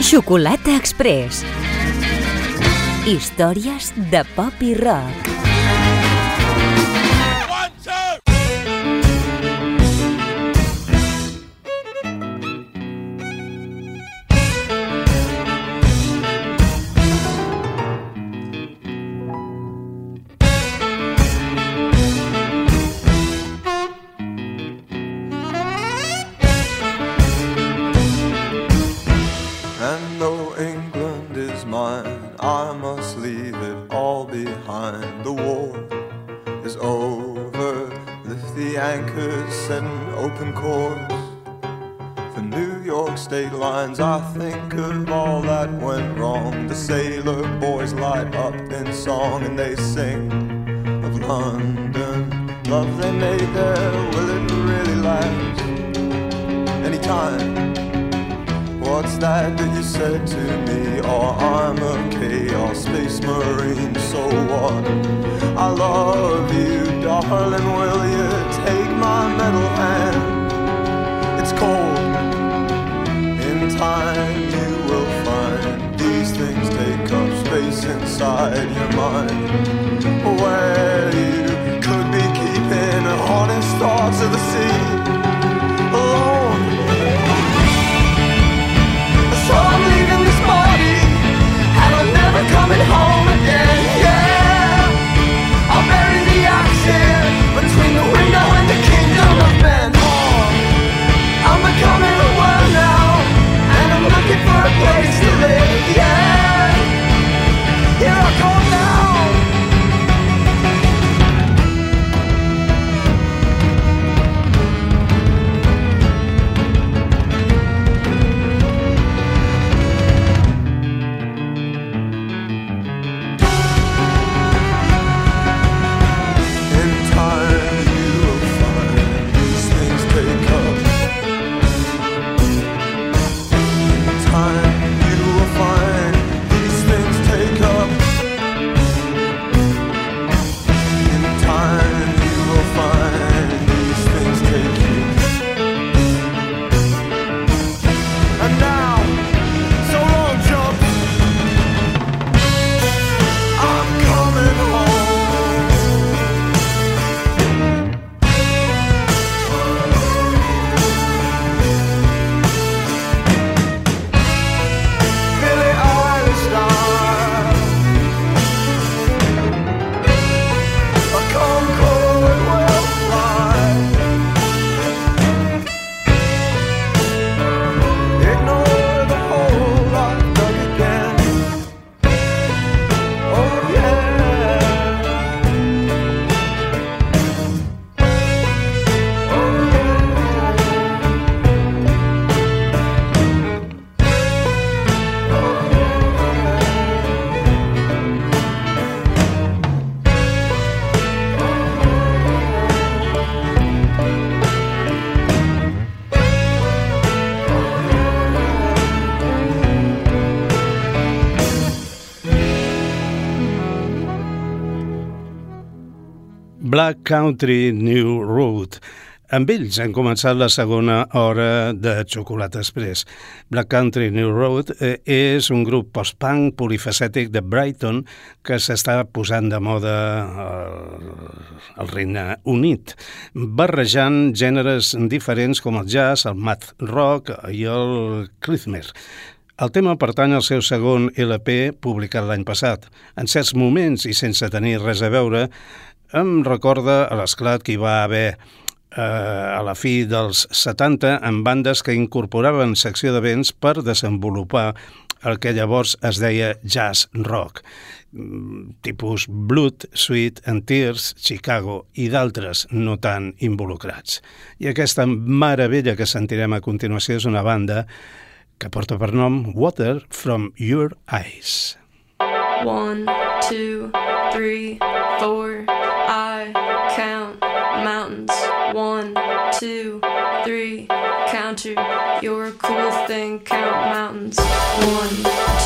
Xocolata Express. Històries de pop i rock. And they Country New Road. Amb ells han començat la segona hora de Xocolata Express. Black Country New Road eh, és un grup post-punk polifacètic de Brighton que s'està posant de moda al, al Regne Unit, barrejant gèneres diferents com el jazz, el math rock i el clithmer. El tema pertany al seu segon LP publicat l'any passat. En certs moments i sense tenir res a veure, em recorda a l'esclat que hi va haver eh, a la fi dels 70 en bandes que incorporaven secció de vents per desenvolupar el que llavors es deia jazz rock mm, tipus Blood, Sweet and Tears, Chicago i d'altres no tan involucrats. I aquesta meravella que sentirem a continuació és una banda que porta per nom Water from Your Eyes. One, two, three, four. Two, three. Counter, you're a cool thing. Count mountains. One,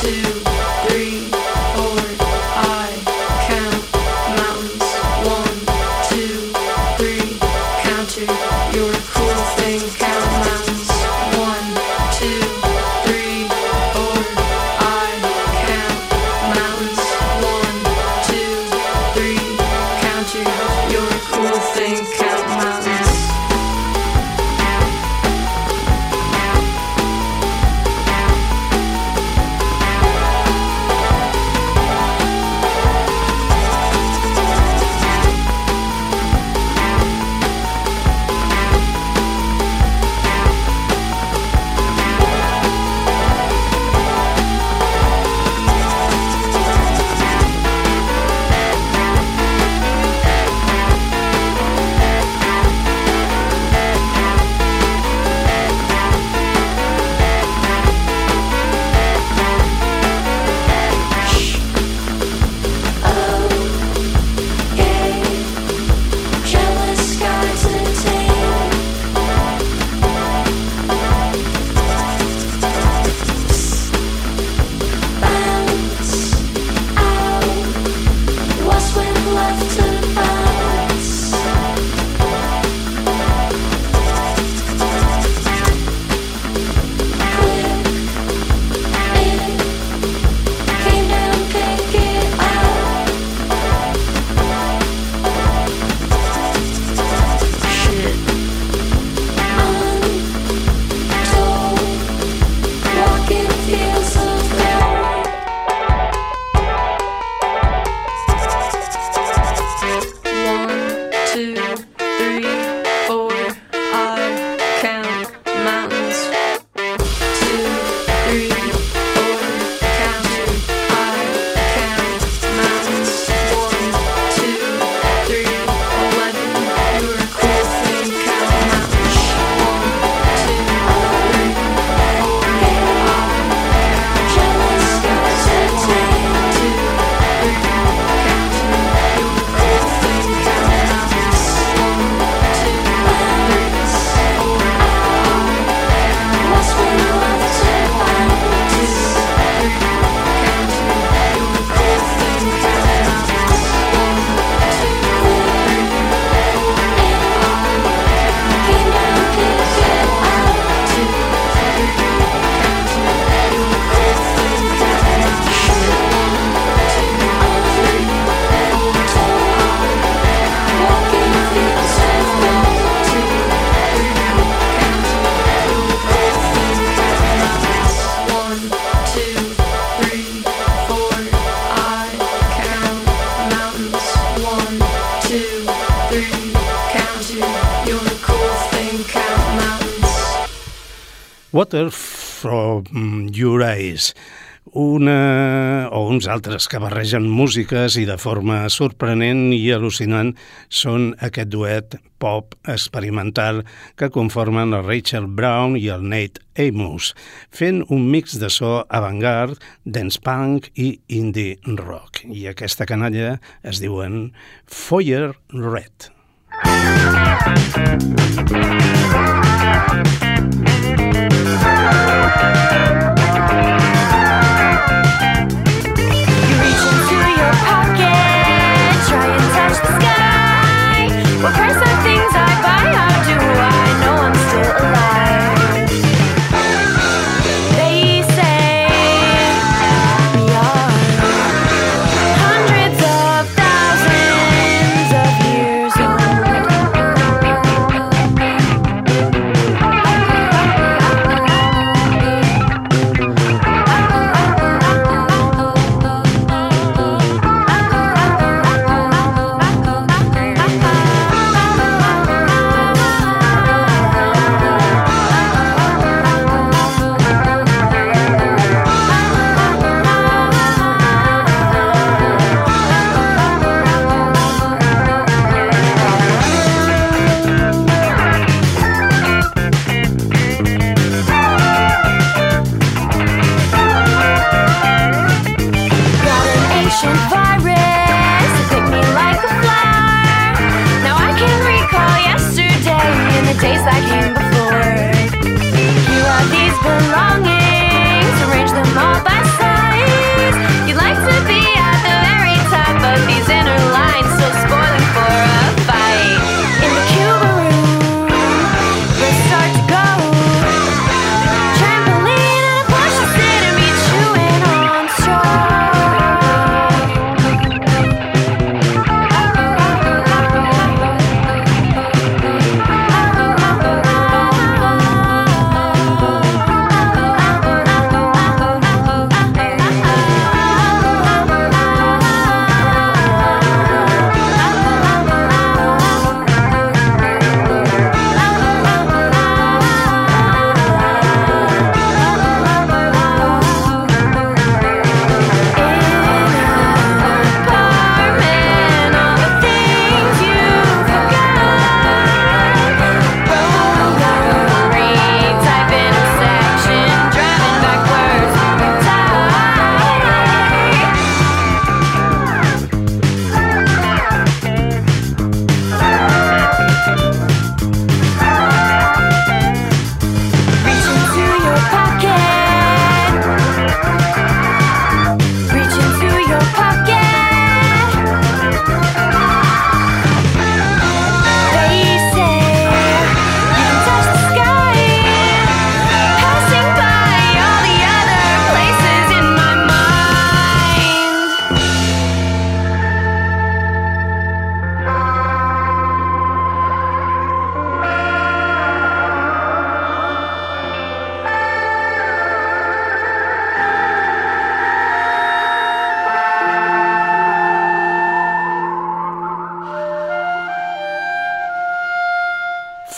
Water from Your Eyes, una o uns altres que barregen músiques i de forma sorprenent i al·lucinant són aquest duet pop experimental que conformen el Rachel Brown i el Nate Amos, fent un mix de so avant-garde, dance punk i indie rock. I aquesta canalla es diuen Foyer Red. What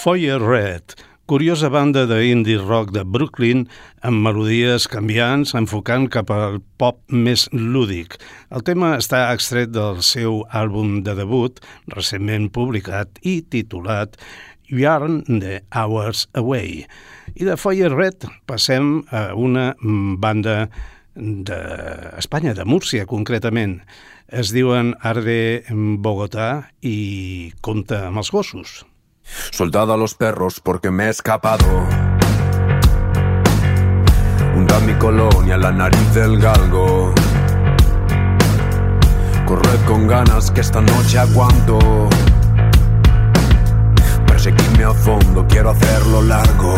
Foyer Red, curiosa banda de indie rock de Brooklyn amb melodies canviants enfocant cap al pop més lúdic. El tema està extret del seu àlbum de debut, recentment publicat i titulat Yarn the Hours Away. I de Foyer Red passem a una banda d'Espanya, de Múrcia concretament. Es diuen Arde Bogotà i compta amb els gossos. Soldado a los perros porque me he escapado. Hunda mi colonia la nariz del galgo. Corred con ganas que esta noche aguanto. Perseguidme a fondo, quiero hacerlo largo.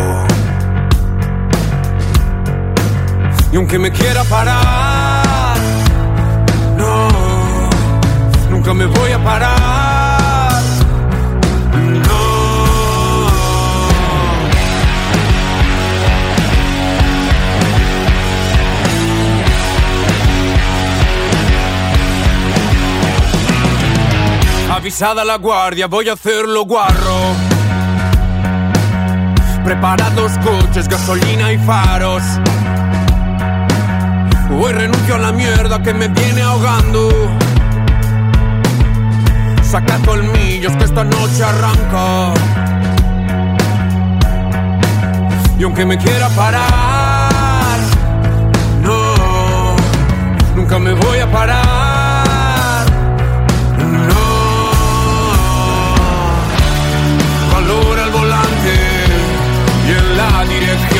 Y aunque me quiera parar, no, nunca me voy a parar. Avisada la guardia, voy a hacerlo guarro. Preparad los coches, gasolina y faros. Hoy renuncio a la mierda que me viene ahogando. Saca colmillos que esta noche arranca. Y aunque me quiera parar, no, nunca me voy a parar. ja, die de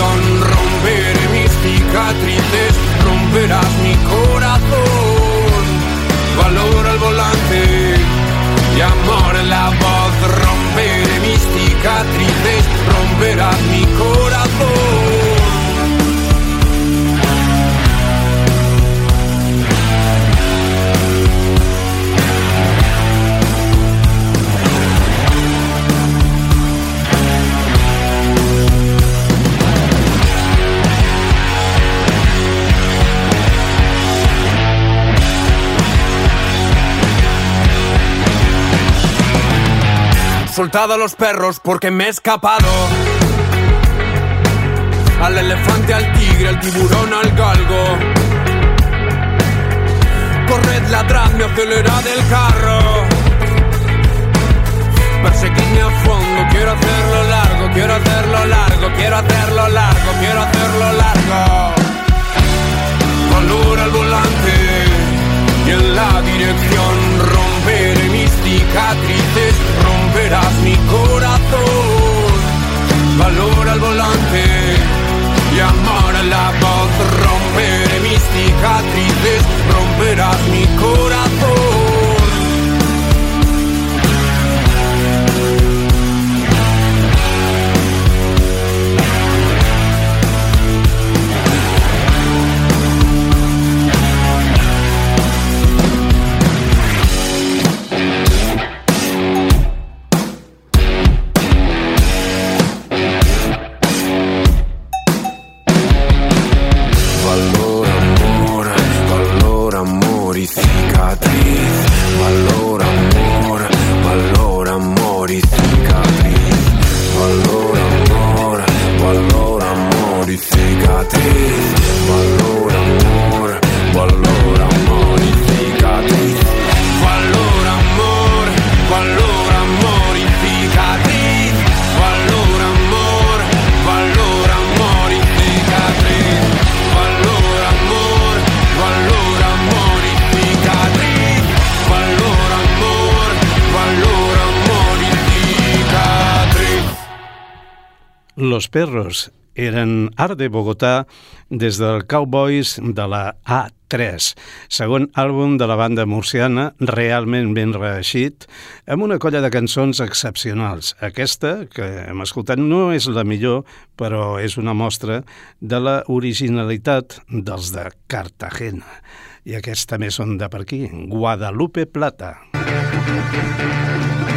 Soltado a los perros porque me he escapado. Al elefante, al tigre, al tiburón, al galgo. Corred, ladradme, acelerad el carro. Perseguidme a fondo, quiero hacerlo largo, quiero hacerlo largo, quiero hacerlo largo, quiero hacerlo largo. Valora el volante y en la dirección romperé mis cicatrices, romperás mi corazón. Valora el volante y amor a la voz, romperé mis cicatrices, romperás mi corazón. Los perros eren art de Bogotà des del Cowboys de la A3, segon àlbum de la banda murciana realment ben reeixit, amb una colla de cançons excepcionals. Aquesta, que hem escoltat, no és la millor, però és una mostra de la originalitat dels de Cartagena. I aquests també són de per aquí, Guadalupe Plata. Whoa,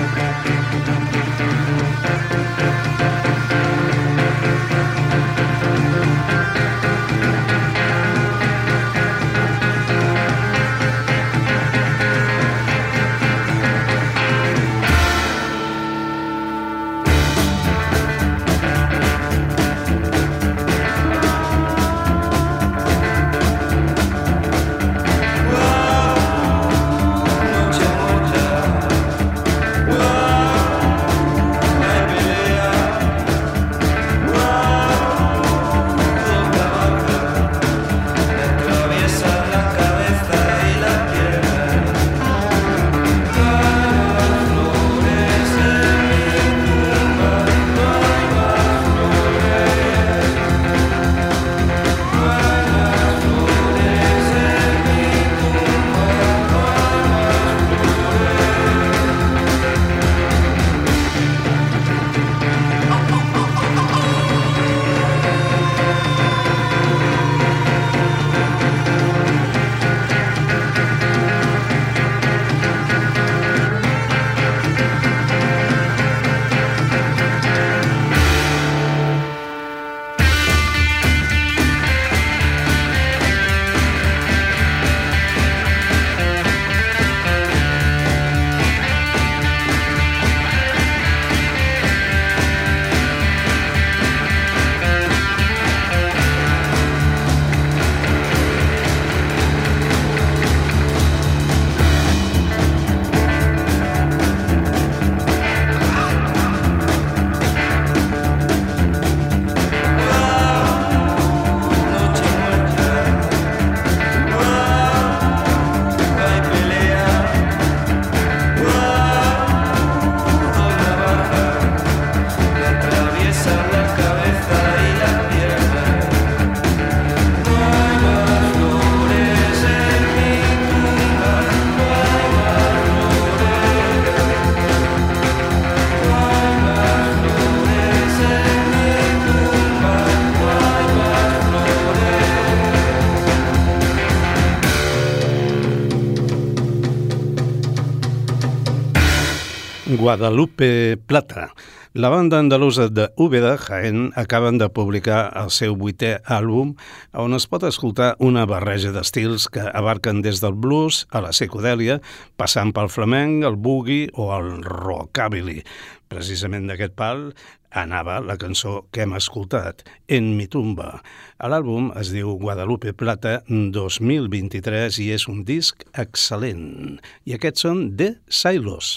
Guadalupe Plata. La banda andalusa de Úbeda, Jaén, acaben de publicar el seu vuitè àlbum on es pot escoltar una barreja d'estils que abarquen des del blues a la psicodèlia, passant pel flamenc, el boogie o el rockabilly. Precisament d'aquest pal anava la cançó que hem escoltat, En mi tumba. L'àlbum es diu Guadalupe Plata 2023 i és un disc excel·lent. I aquests són The Silos.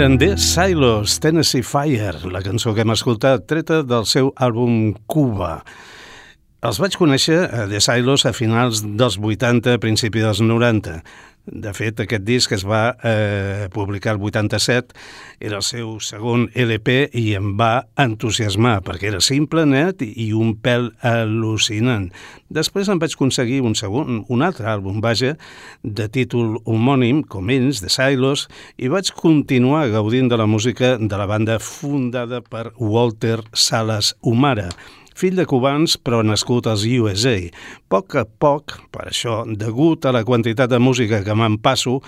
Eren The Silos, Tennessee Fire, la cançó que hem escoltat, treta del seu àlbum Cuba. Els vaig conèixer a The Silos a finals dels 80, principi dels 90. De fet, aquest disc es va eh, publicar el 87, era el seu segon LP i em va entusiasmar perquè era simple, net i un pèl al·lucinant. Després em vaig aconseguir un segon, un altre àlbum, vaja, de títol homònim, com ells, de Silos, i vaig continuar gaudint de la música de la banda fundada per Walter Salas Humara, fill de cubans però nascut als USA. Poc a poc, per això, degut a la quantitat de música que me'n passo,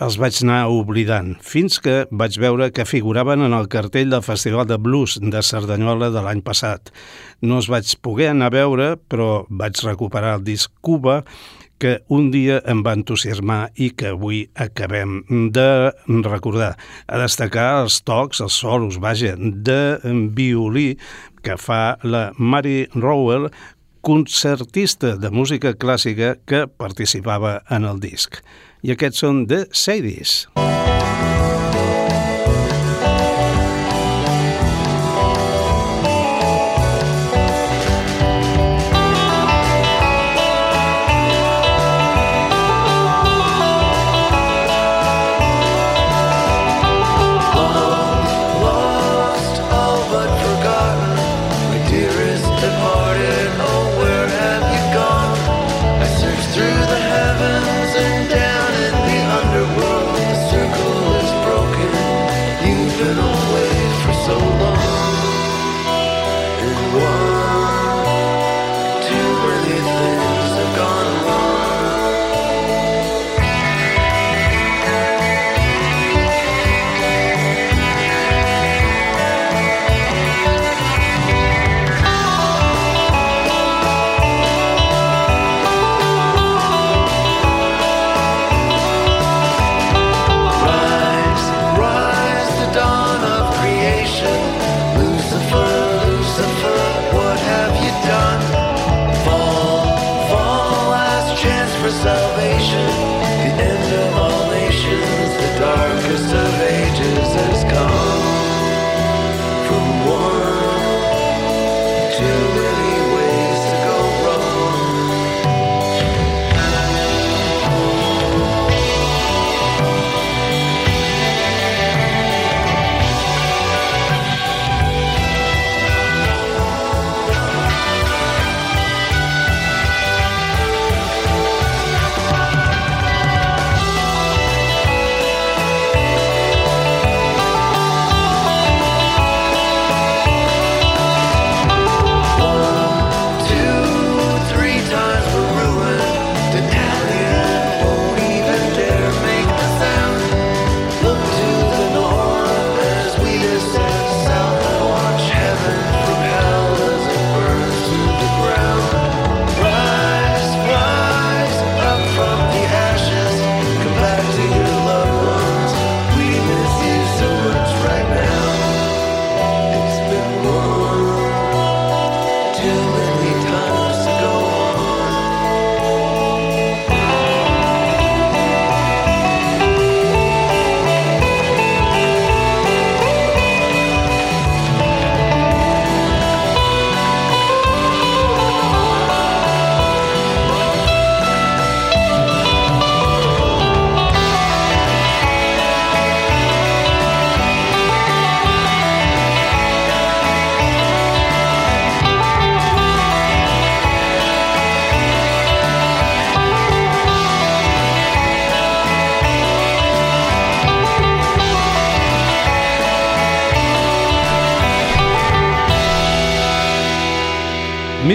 els vaig anar oblidant, fins que vaig veure que figuraven en el cartell del Festival de Blues de Cerdanyola de l'any passat. No els vaig poder anar a veure, però vaig recuperar el disc Cuba que un dia em va entusiasmar i que avui acabem de recordar. A destacar els tocs, els solos, vaja, de violí que fa la Mary Rowell, concertista de música clàssica que participava en el disc. I aquests són de Sadies. Música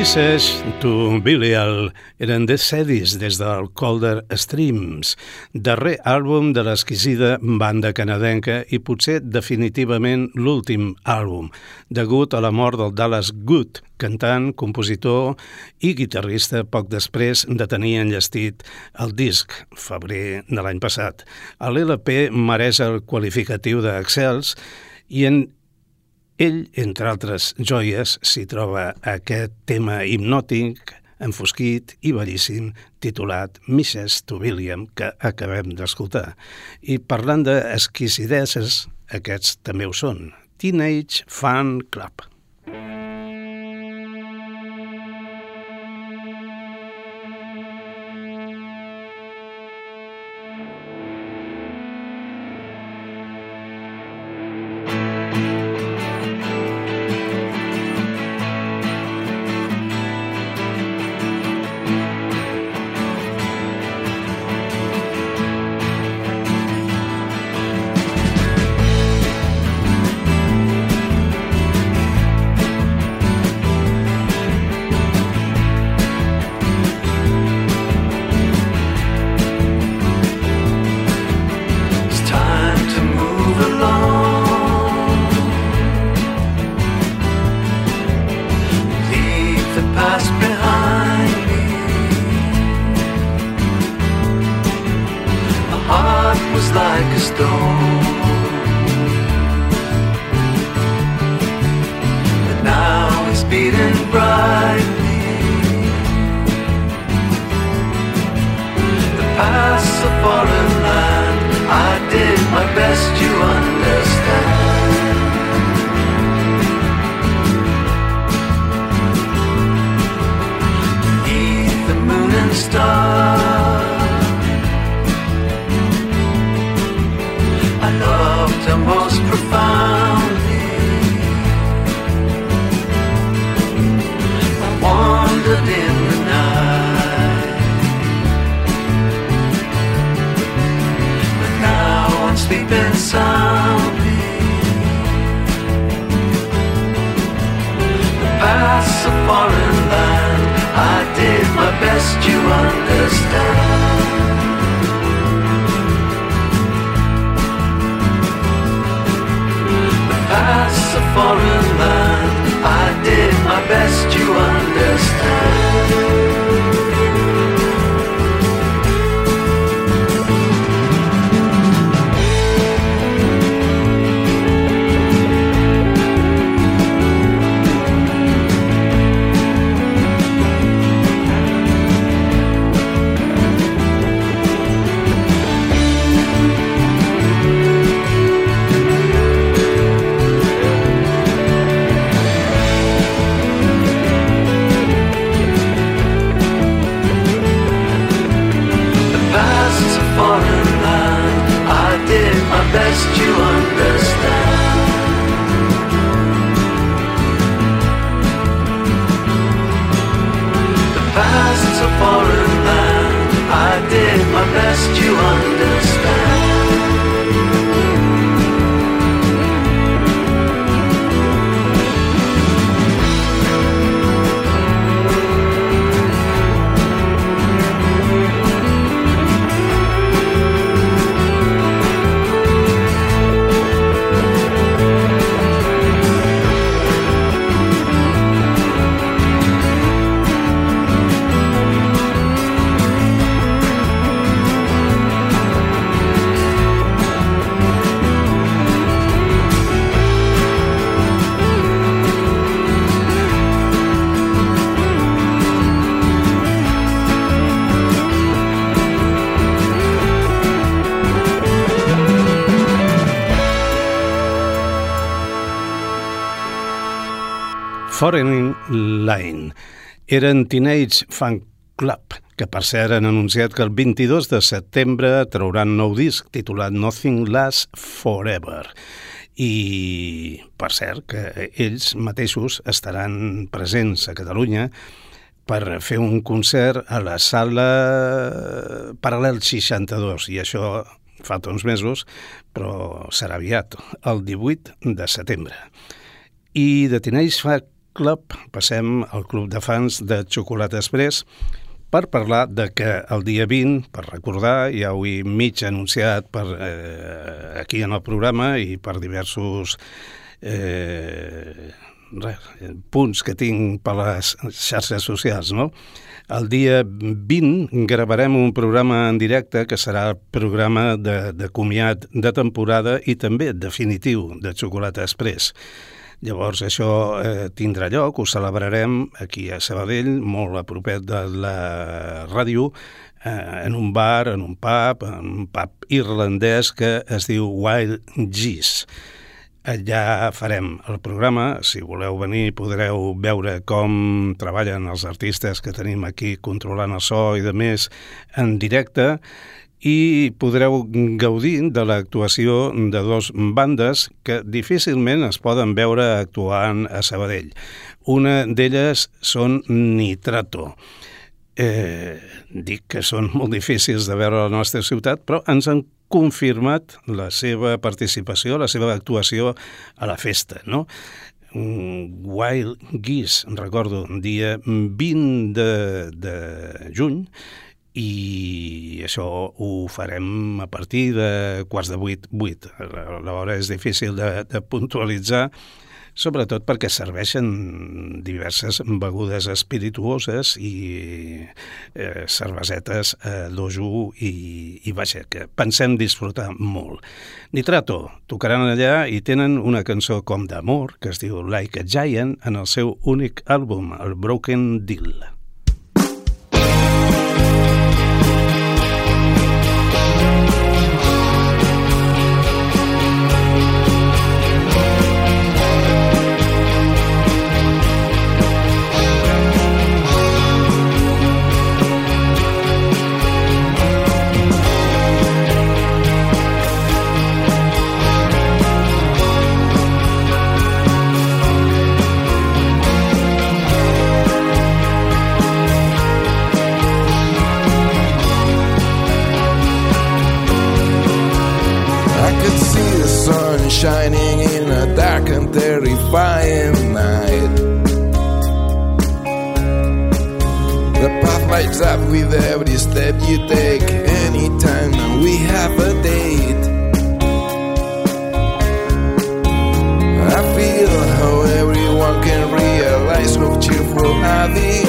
Message to Bilial eren de Sedis des del Colder Streams, darrer àlbum de l'exquisida banda canadenca i potser definitivament l'últim àlbum, degut a la mort del Dallas Good, cantant, compositor i guitarrista poc després de tenir enllestit el disc, febrer de l'any passat. L'LP mereix el qualificatiu d'Excels i en ell, entre altres joies, s'hi troba aquest tema hipnòtic enfosquit i bellíssim titulat Mrs. to William, que acabem d'escoltar. I parlant d'exquisideses, aquests també ho són. Teenage Fan Club. The past's a foreign land. I did my best, you understand. Beneath the moon and stars, The past's a foreign land. I did my best, you understand. The past's a foreign land. I did my best, you understand. Best, you understand. The past's a foreign land. I did my best, you understand. Foreign Line. Eren Teenage Fan Club, que per cert han anunciat que el 22 de setembre trauran nou disc titulat Nothing Lasts Forever. I, per cert, que ells mateixos estaran presents a Catalunya per fer un concert a la sala Paral·lel 62, i això falta uns mesos, però serà aviat, el 18 de setembre. I de Teenage Fan Club passem al club de fans de Xocolata Express per parlar de que el dia 20, per recordar, ja he mig anunciat per, eh, aquí en el programa i per diversos eh, res, punts que tinc per les xarxes socials, no? El dia 20 gravarem un programa en directe que serà el programa de, de comiat de temporada i també definitiu de Xocolata Express. Llavors això eh, tindrà lloc, ho celebrarem aquí a Sabadell, molt a propet de la ràdio, eh, en un bar, en un pub, en un pub irlandès que es diu Wild Geese. Allà farem el programa, si voleu venir podreu veure com treballen els artistes que tenim aquí controlant el so i de més en directe i podreu gaudir de l'actuació de dos bandes que difícilment es poden veure actuant a Sabadell. Una d'elles són Nitrato. Eh, dic que són molt difícils de veure a la nostra ciutat, però ens han confirmat la seva participació, la seva actuació a la festa, no? Wild Geese, recordo, dia 20 de, de juny, i això ho farem a partir de quarts de vuit, vuit. L'hora és difícil de, de puntualitzar, sobretot perquè serveixen diverses begudes espirituoses i eh, cervesetes eh, dojo i, i vaja, que pensem disfrutar molt. Nitrato tocaran allà i tenen una cançó com d'amor que es diu Like a Giant en el seu únic àlbum, el Broken Deal. Path with every step you take. Anytime now we have a date, I feel how everyone can realize how cheerful I become.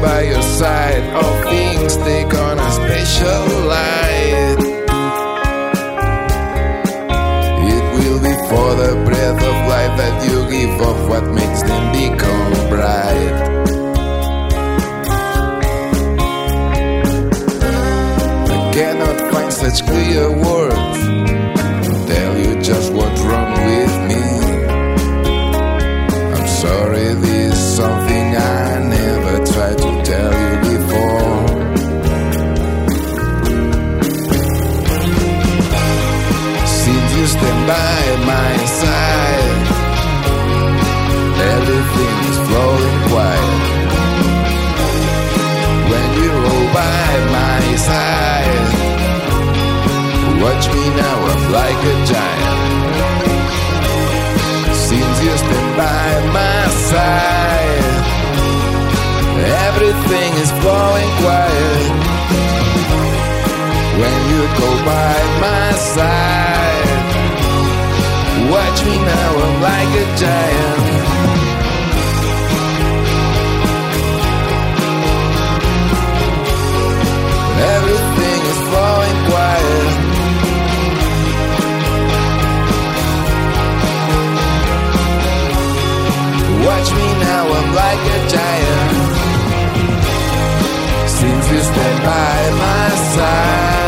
By your side, all things take on a special light. It will be for the breath of life that you give off what makes them become bright. I cannot find such clear words side, watch me now, I'm like a giant. Since you stand by my side, everything is flowing quiet. When you go by my side, watch me now, I'm like a giant. Watch me now, I'm like a giant. Since you stand by my side.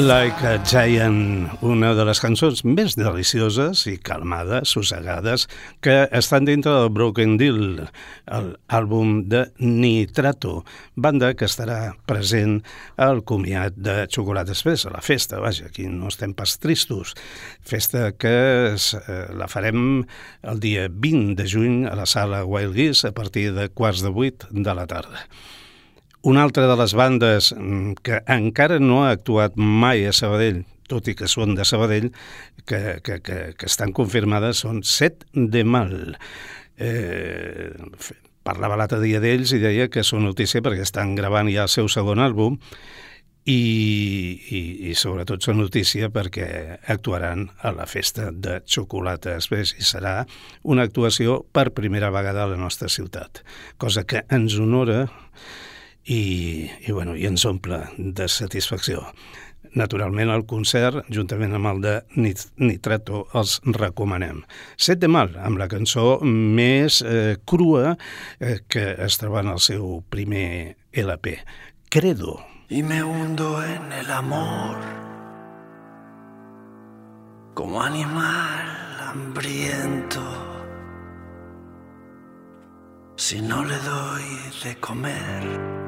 Like a Giant, una de les cançons més delicioses i calmades, sossegades, que estan dintre del Broken Deal, l'àlbum de Nitrato, banda que estarà present al comiat de Xocolata Express, a la festa, vaja, aquí no estem pas tristos. Festa que eh, la farem el dia 20 de juny a la sala Wild Geese a partir de quarts de vuit de la tarda. Una altra de les bandes mm, que encara no ha actuat mai a Sabadell, tot i que són de Sabadell, que, que, que, que estan confirmades, són Set de Mal. Eh, parlava l'altre dia d'ells i deia que són notícia perquè estan gravant ja el seu segon àlbum i, i, i sobretot són notícia perquè actuaran a la festa de Xocolata Express i serà una actuació per primera vegada a la nostra ciutat, cosa que ens honora i, i, bueno, i ens omple de satisfacció. Naturalment, el concert, juntament amb el de Nit Nitrato, els recomanem. Set de mal, amb la cançó més eh, crua eh, que es troba en el seu primer LP. Credo. y me hundo en el amor como animal hambriento. Si no le doy de comer,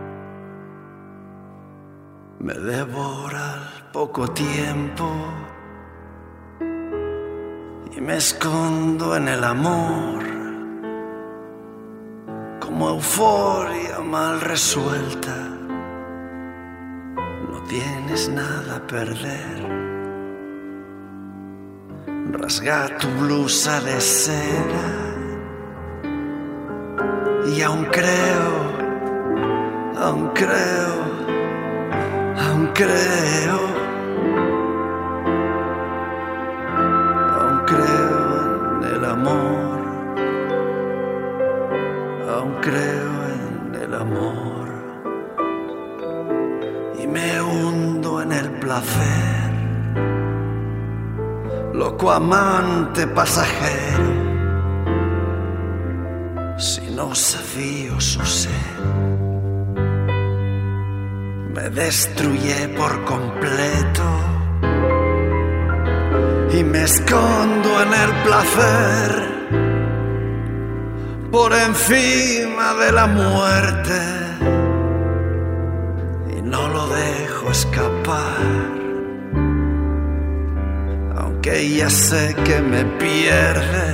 me devora al poco tiempo y me escondo en el amor como euforia mal resuelta no tienes nada a perder. Rasga tu blusa de seda y aún creo, aún creo, aún creo, aún creo en el amor, aún creo en el amor. Y me hundo en el placer, loco amante pasajero, si no sabía su ser, me destruye por completo y me escondo en el placer. Por encima de la muerte y no lo dejo escapar. Aunque ya sé que me pierde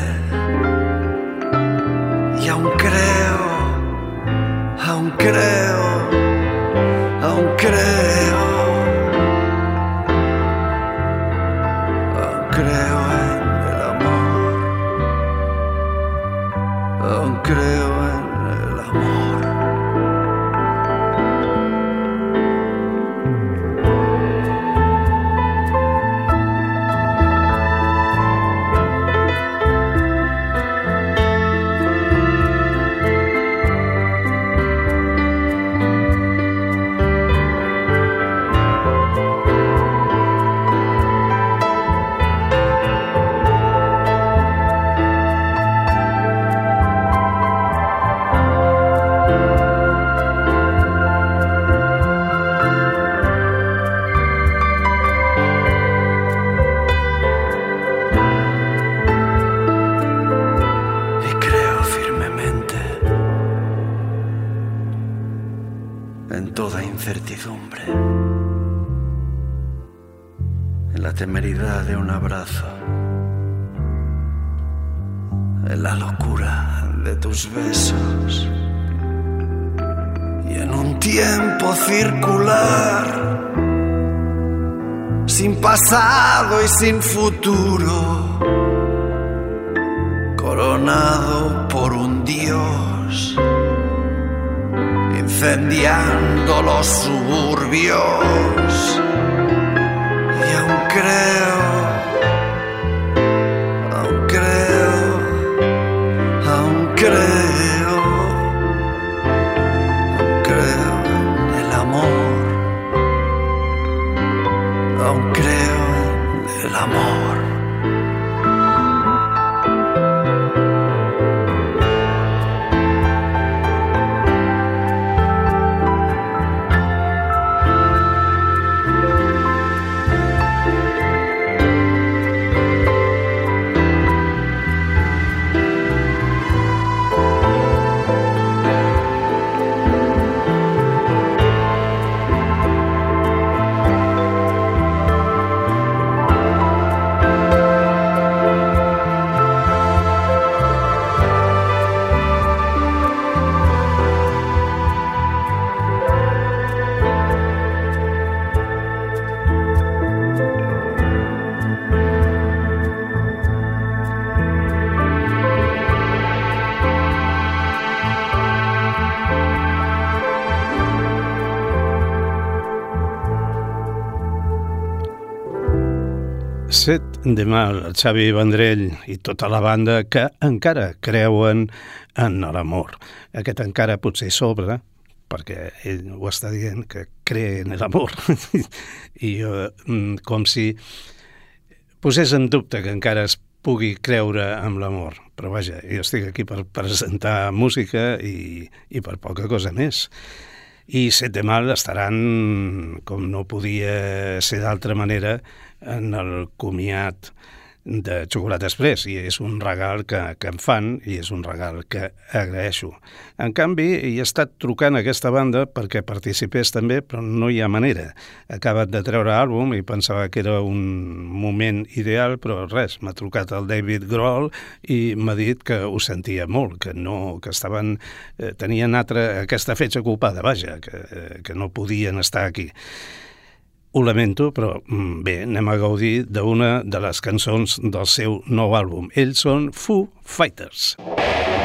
y aún creo, aún creo, creo, sin futuro coronado por un dios, incendiando los suburbios. Y aún creo, Set de mal, el Xavi Vendrell i tota la banda que encara creuen en l'amor. Aquest encara potser sobra, perquè ell ho està dient, que cree en l'amor. I uh, com si posés en dubte que encara es pugui creure en l'amor. Però vaja, jo estic aquí per presentar música i, i per poca cosa més. I Set de Mal estaran, com no podia ser d'altra manera, en el comiat de Xocolata Express i és un regal que, que em fan i és un regal que agraeixo. En canvi, he estat trucant a aquesta banda perquè participés també, però no hi ha manera. Acabat de treure àlbum i pensava que era un moment ideal, però res, m'ha trucat el David Grohl i m'ha dit que ho sentia molt, que no que estaven eh, tenien altra, aquesta fetge ocupada, vaja, que, eh, que no podien estar aquí. Ho lamento, però mm, bé, anem a gaudir d'una de les cançons del seu nou àlbum. Ells són Foo Fighters. I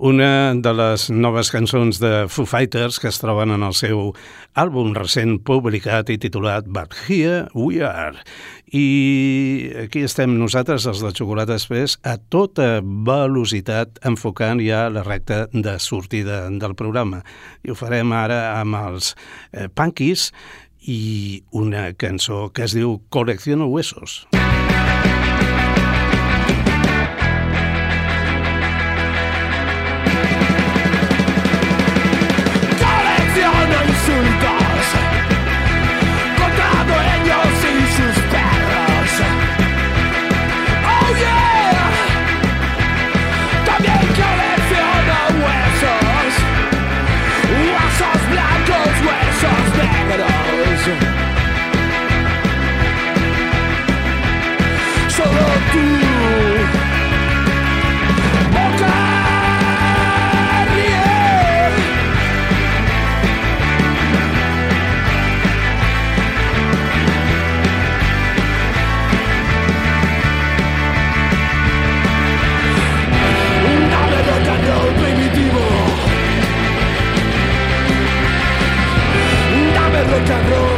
una de les noves cançons de Foo Fighters que es troben en el seu àlbum recent publicat i titulat But Here We Are. I aquí estem nosaltres, els de Xocolata Express, a tota velocitat enfocant ja la recta de sortida del programa. I ho farem ara amb els eh, Punkies i una cançó que es diu Colecciono Huesos. Colecciono cabrón.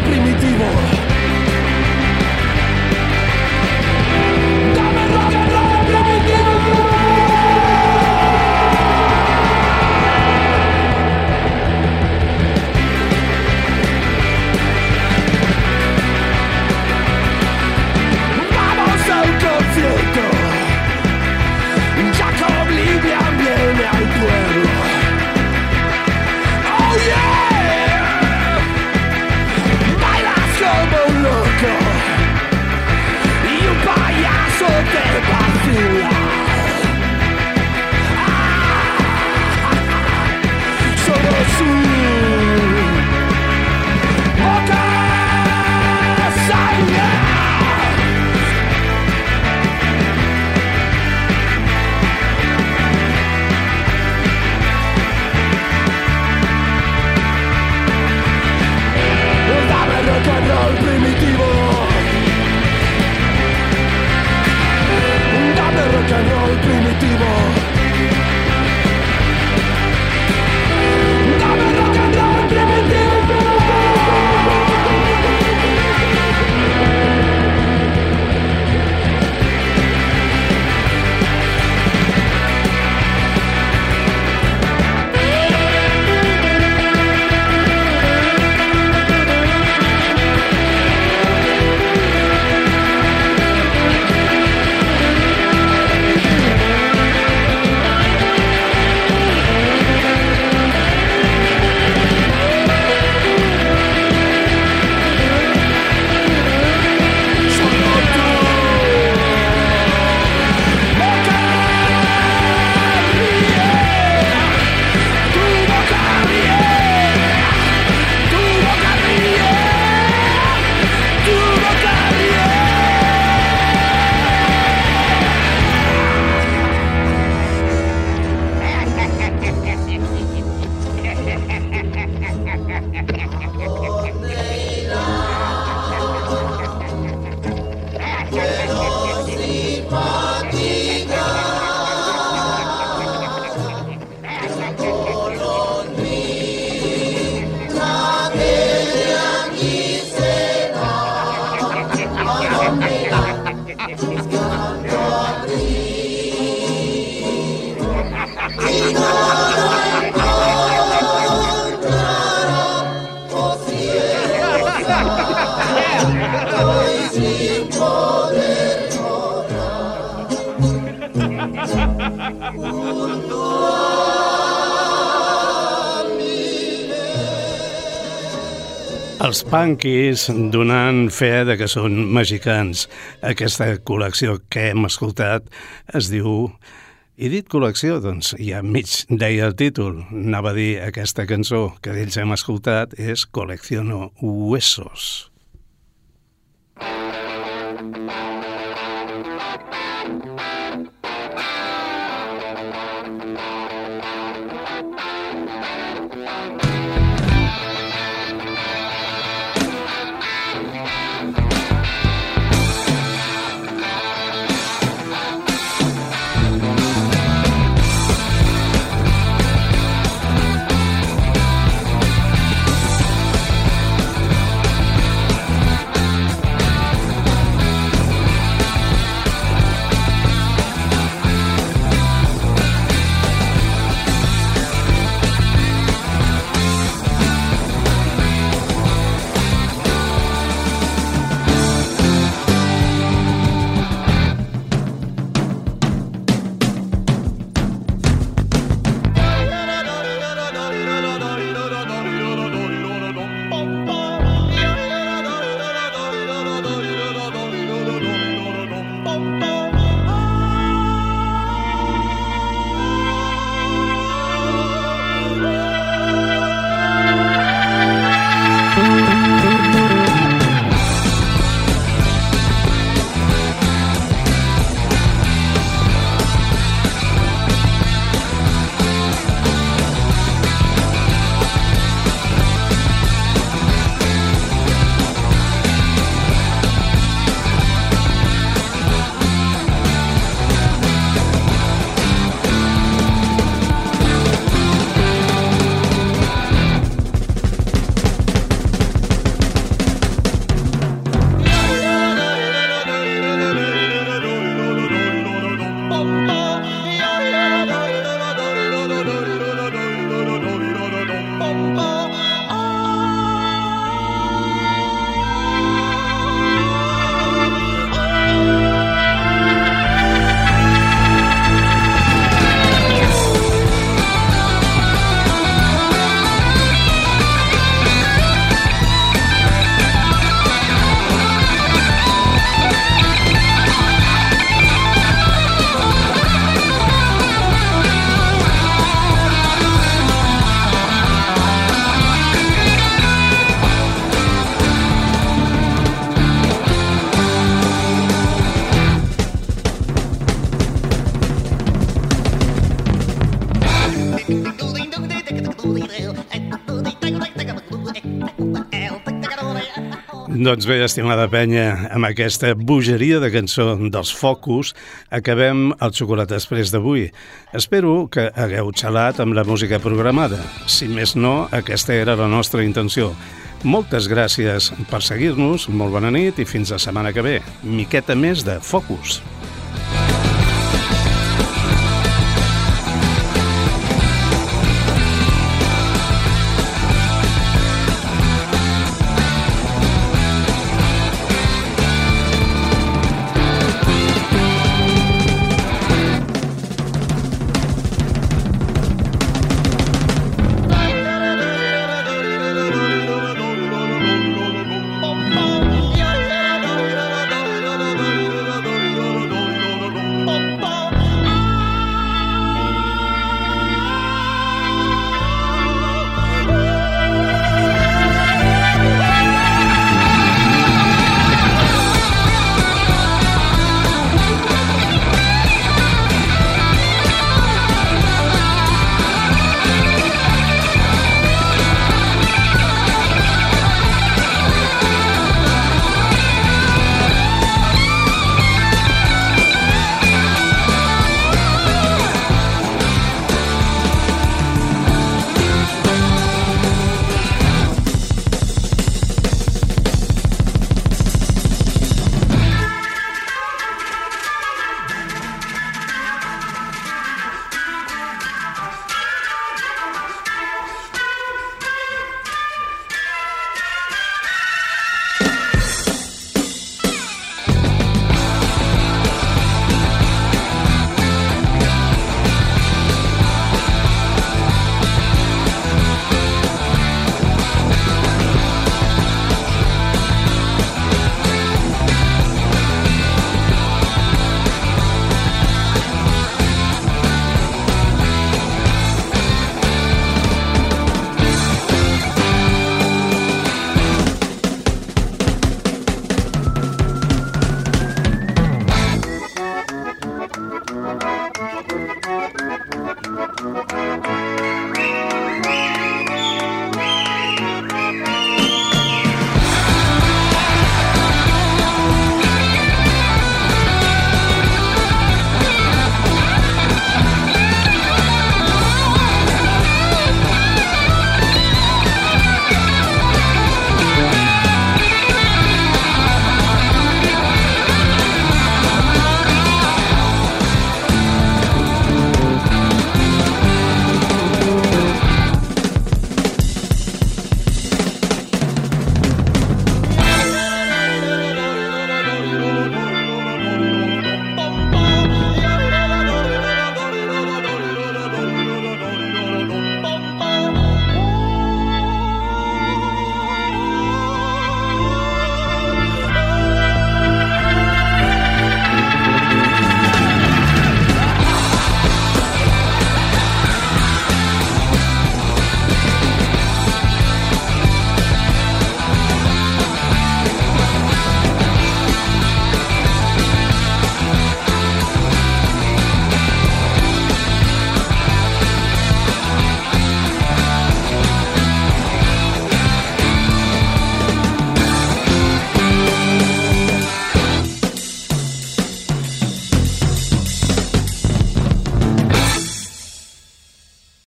Yeah. Els Punkies donant fe de que són mexicans. Aquesta col·lecció que hem escoltat es diu... I dit col·lecció, doncs ja mig deia el títol. Anava a dir aquesta cançó que d'ells hem escoltat és Colecciono Huesos. Doncs bé, estimada penya, amb aquesta bogeria de cançó dels Focus acabem el Xocolata Express d'avui. Espero que hagueu xalat amb la música programada. Si més no, aquesta era la nostra intenció. Moltes gràcies per seguir-nos, molt bona nit i fins la setmana que ve. Miqueta més de Focus.